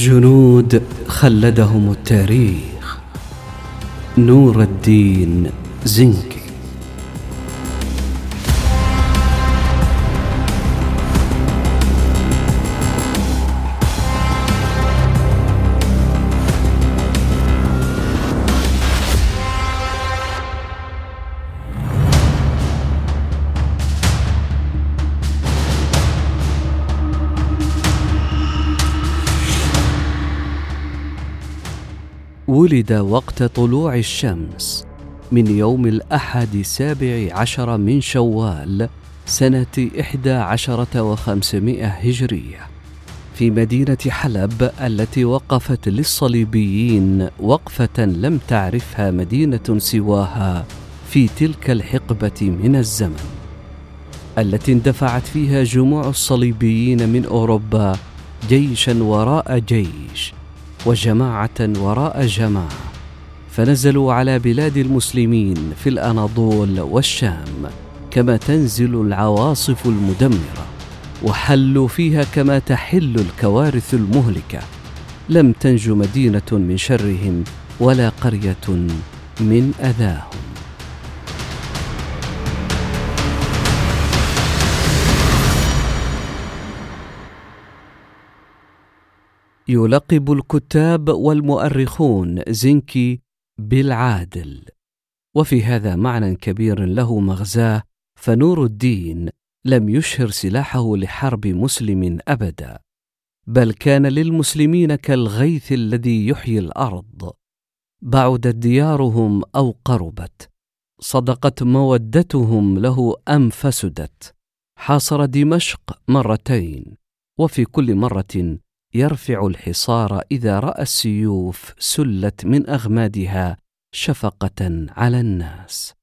جنود خلدهم التاريخ. نور الدين زنكي ولد وقت طلوع الشمس من يوم الأحد السابع عشر من شوال سنة إحدى عشرة وخمسمائة هجرية في مدينة حلب التي وقفت للصليبيين وقفة لم تعرفها مدينة سواها في تلك الحقبة من الزمن التي اندفعت فيها جموع الصليبيين من أوروبا جيشا وراء جيش وجماعة وراء جماعة فنزلوا على بلاد المسلمين في الأناضول والشام كما تنزل العواصف المدمرة وحلوا فيها كما تحل الكوارث المهلكة. لم تنج مدينة من شرهم ولا قرية من أذاهم. يلقب الكتاب والمؤرخون زنكي بالعادل. وفي هذا معنى كبير له مغزاه فنور الدين لم يشهر سلاحه لحرب مسلم أبدا بل كان للمسلمين كالغيث الذي يحيي الأرض. بعدت ديارهم أو قربت صدقت مودتهم له أم فسدت. حاصر دمشق مرتين وفي كل مرة يرفع الحصار إذا رأى السيوف سلت من أغمادها شفقة على الناس.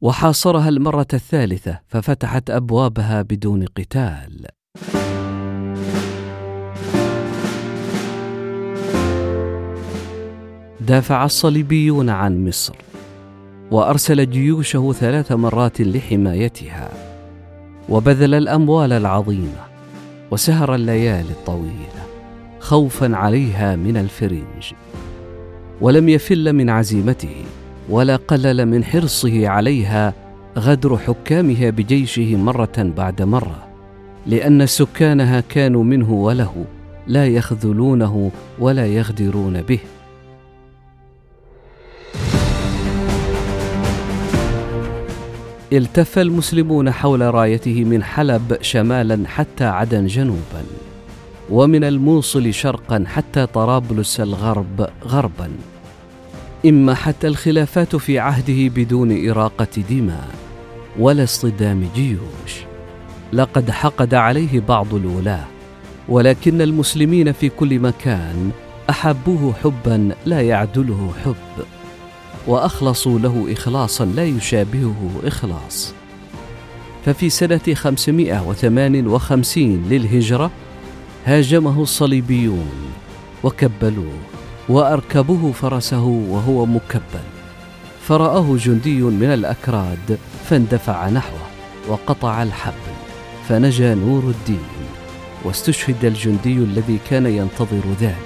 وحاصرها المرة الثالثة ففتحت أبوابها بدون قتال. دافع الصليبيون عن مصر وأرسل جيوشه ثلاث مرات لحمايتها. وبذل الأموال العظيمة وسهر الليالي الطويله خوفا عليها من الفرنج. ولم يفل من عزيمته ولا قلل من حرصه عليها غدر حكامها بجيشه مرة بعد مرة لأن سكانها كانوا منه وله لا يخذلونه ولا يغدرون به. التف المسلمون حول رايته من حلب شمالا حتى عدن جنوبا. ومن الموصل شرقا حتى طرابلس الغرب غربا. إما حتى الخلافات في عهده بدون إراقة دماء ولا اصطدام جيوش. لقد حقد عليه بعض الولاة ولكن المسلمين في كل مكان أحبوه حبا لا يعدله حب. وأخلصوا له اخلاصا لا يشابهه إخلاص. ففي سنة 558 للهجرة هاجمه الصليبيون وكبلوه وأركبوه فرسه وهو مكبل. فرآه جندي من الأكراد فاندفع نحوه وقطع الحبل فنجا نور الدين واستشهد الجندي الذي كان ينتظر ذلك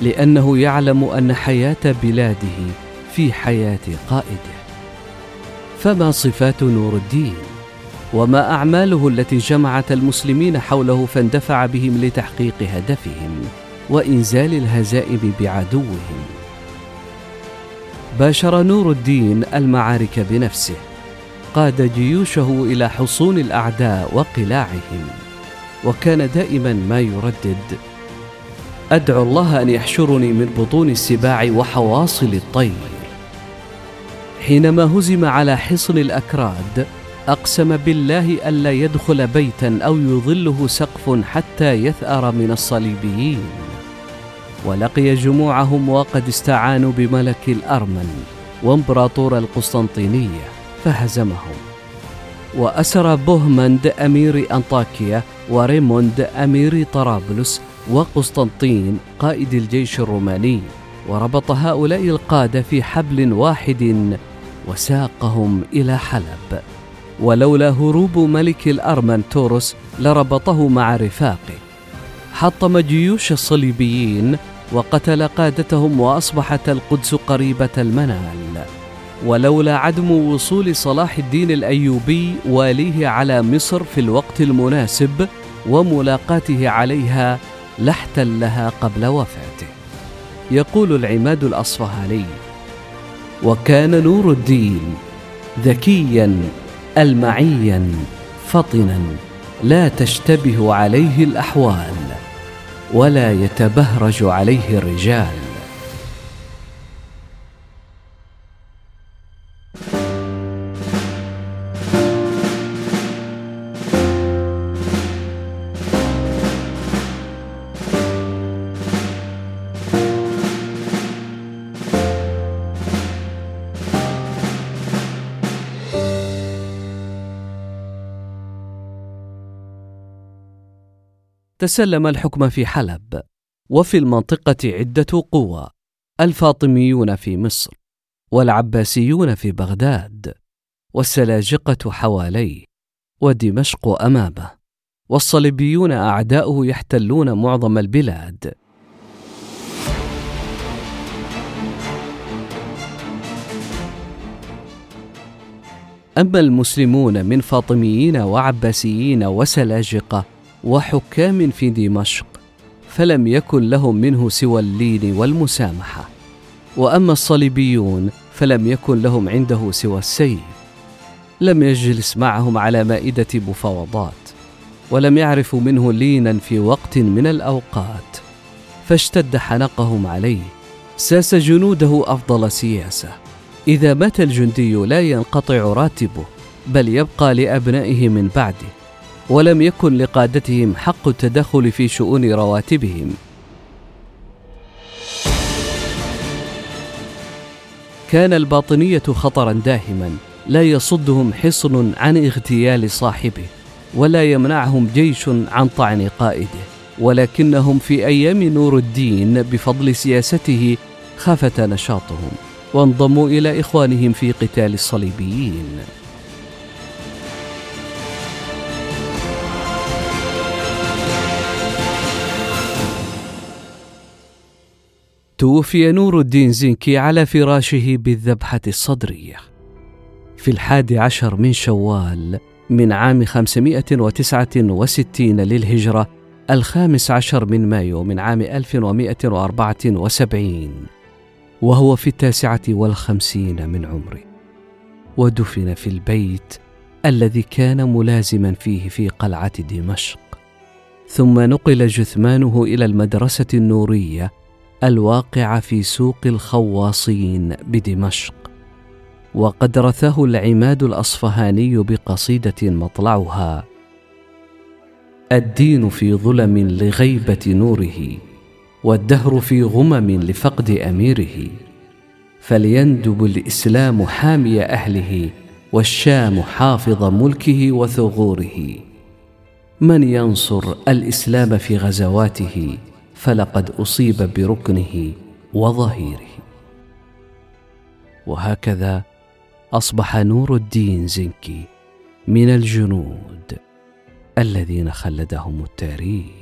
لأنه يعلم أن حياة بلاده في حياة قائده. فما صفات نور الدين؟ وما أعماله التي جمعت المسلمين حوله فاندفع بهم لتحقيق هدفهم وإنزال الهزائم بعدوهم. باشر نور الدين المعارك بنفسه. قاد جيوشه إلى حصون الأعداء وقلاعهم. وكان دائما ما يردد. أدعو الله أن يحشرني من بطون السباع وحواصل الطير. حينما هزم على حصن الأكراد أقسم بالله الا يدخل بيتا أو يظله سقف حتى يثأر من الصليبيين. ولقي جموعهم وقد استعانوا بملك الأرمن وامبراطور القسطنطينية فهزمهم. وأسر بوهمند أمير أنطاكيا وريموند أمير طرابلس وقسطنطين قائد الجيش الروماني وربط هؤلاء القادة في حبل واحد وساقهم إلى حلب. ولولا هروب ملك الارمن توروس لربطه مع رفاقه. حطم جيوش الصليبيين وقتل قادتهم وأصبحت القدس قريبة المنال. ولولا عدم وصول صلاح الدين الأيوبي واليه على مصر في الوقت المناسب وملاقاته عليها لاحتلها قبل وفاته. يقول العماد الأصفهاني وكان نور الدين ذكيا المعيا فطنا لا تشتبه عليه الأحوال ولا يتبهرج عليه الرجال. تسلم الحكم في حلب وفي المنطقة عدة قوى الفاطميون في مصر والعباسيون في بغداد والسلاجقة حواليه ودمشق أمامه والصليبيون أعداؤه يحتلون معظم البلاد. أما المسلمون من فاطميين وعباسيين وسلاجقة وحكام في دمشق فلم يكن لهم منه سوى اللين والمسامحة. وأما الصليبيون فلم يكن لهم عنده سوى السيف لم يجلس معهم على مائدة مفاوضات ولم يعرفوا منه لينا في وقت من الأوقات. فاشتد حنقهم عليه ساس جنوده أفضل سياسة. إذا مات الجندي لا ينقطع راتبه بل يبقى لأبنائه من بعده. ولم يكن لقادتهم حق التدخل في شؤون رواتبهم. كان الباطنية خطرا داهما لا يصدهم حصن عن اغتيال صاحبه ولا يمنعهم جيش عن طعن قائده. ولكنهم في أيام نور الدين بفضل سياسته خافت نشاطهم وانضموا إلى إخوانهم في قتال الصليبيين. توفي نور الدين زنكي على فراشه بالذبحة الصدرية. في الحادي عشر من شوال من عام 569 للهجرة الخامس عشر من مايو من عام 1174 وهو في التاسعة والخمسين من عمره. ودفن في البيت الذي كان ملازما فيه في قلعة دمشق. ثم نقل جثمانه إلى المدرسة النورية الواقع في سوق الخواصين بدمشق وقد رثاه العماد الأصفهاني بقصيدة مطلعها الدين في ظلم لغيبة نوره والدهر في غمم لفقد أميره فليندب الإسلام حامي أهله والشام حافظ ملكه وثغوره. من ينصر الإسلام في غزواته؟ فلقد أصيب بركنه وظهيره. وهكذا أصبح نور الدين زنكي من الجنود الذين خلدهم التاريخ.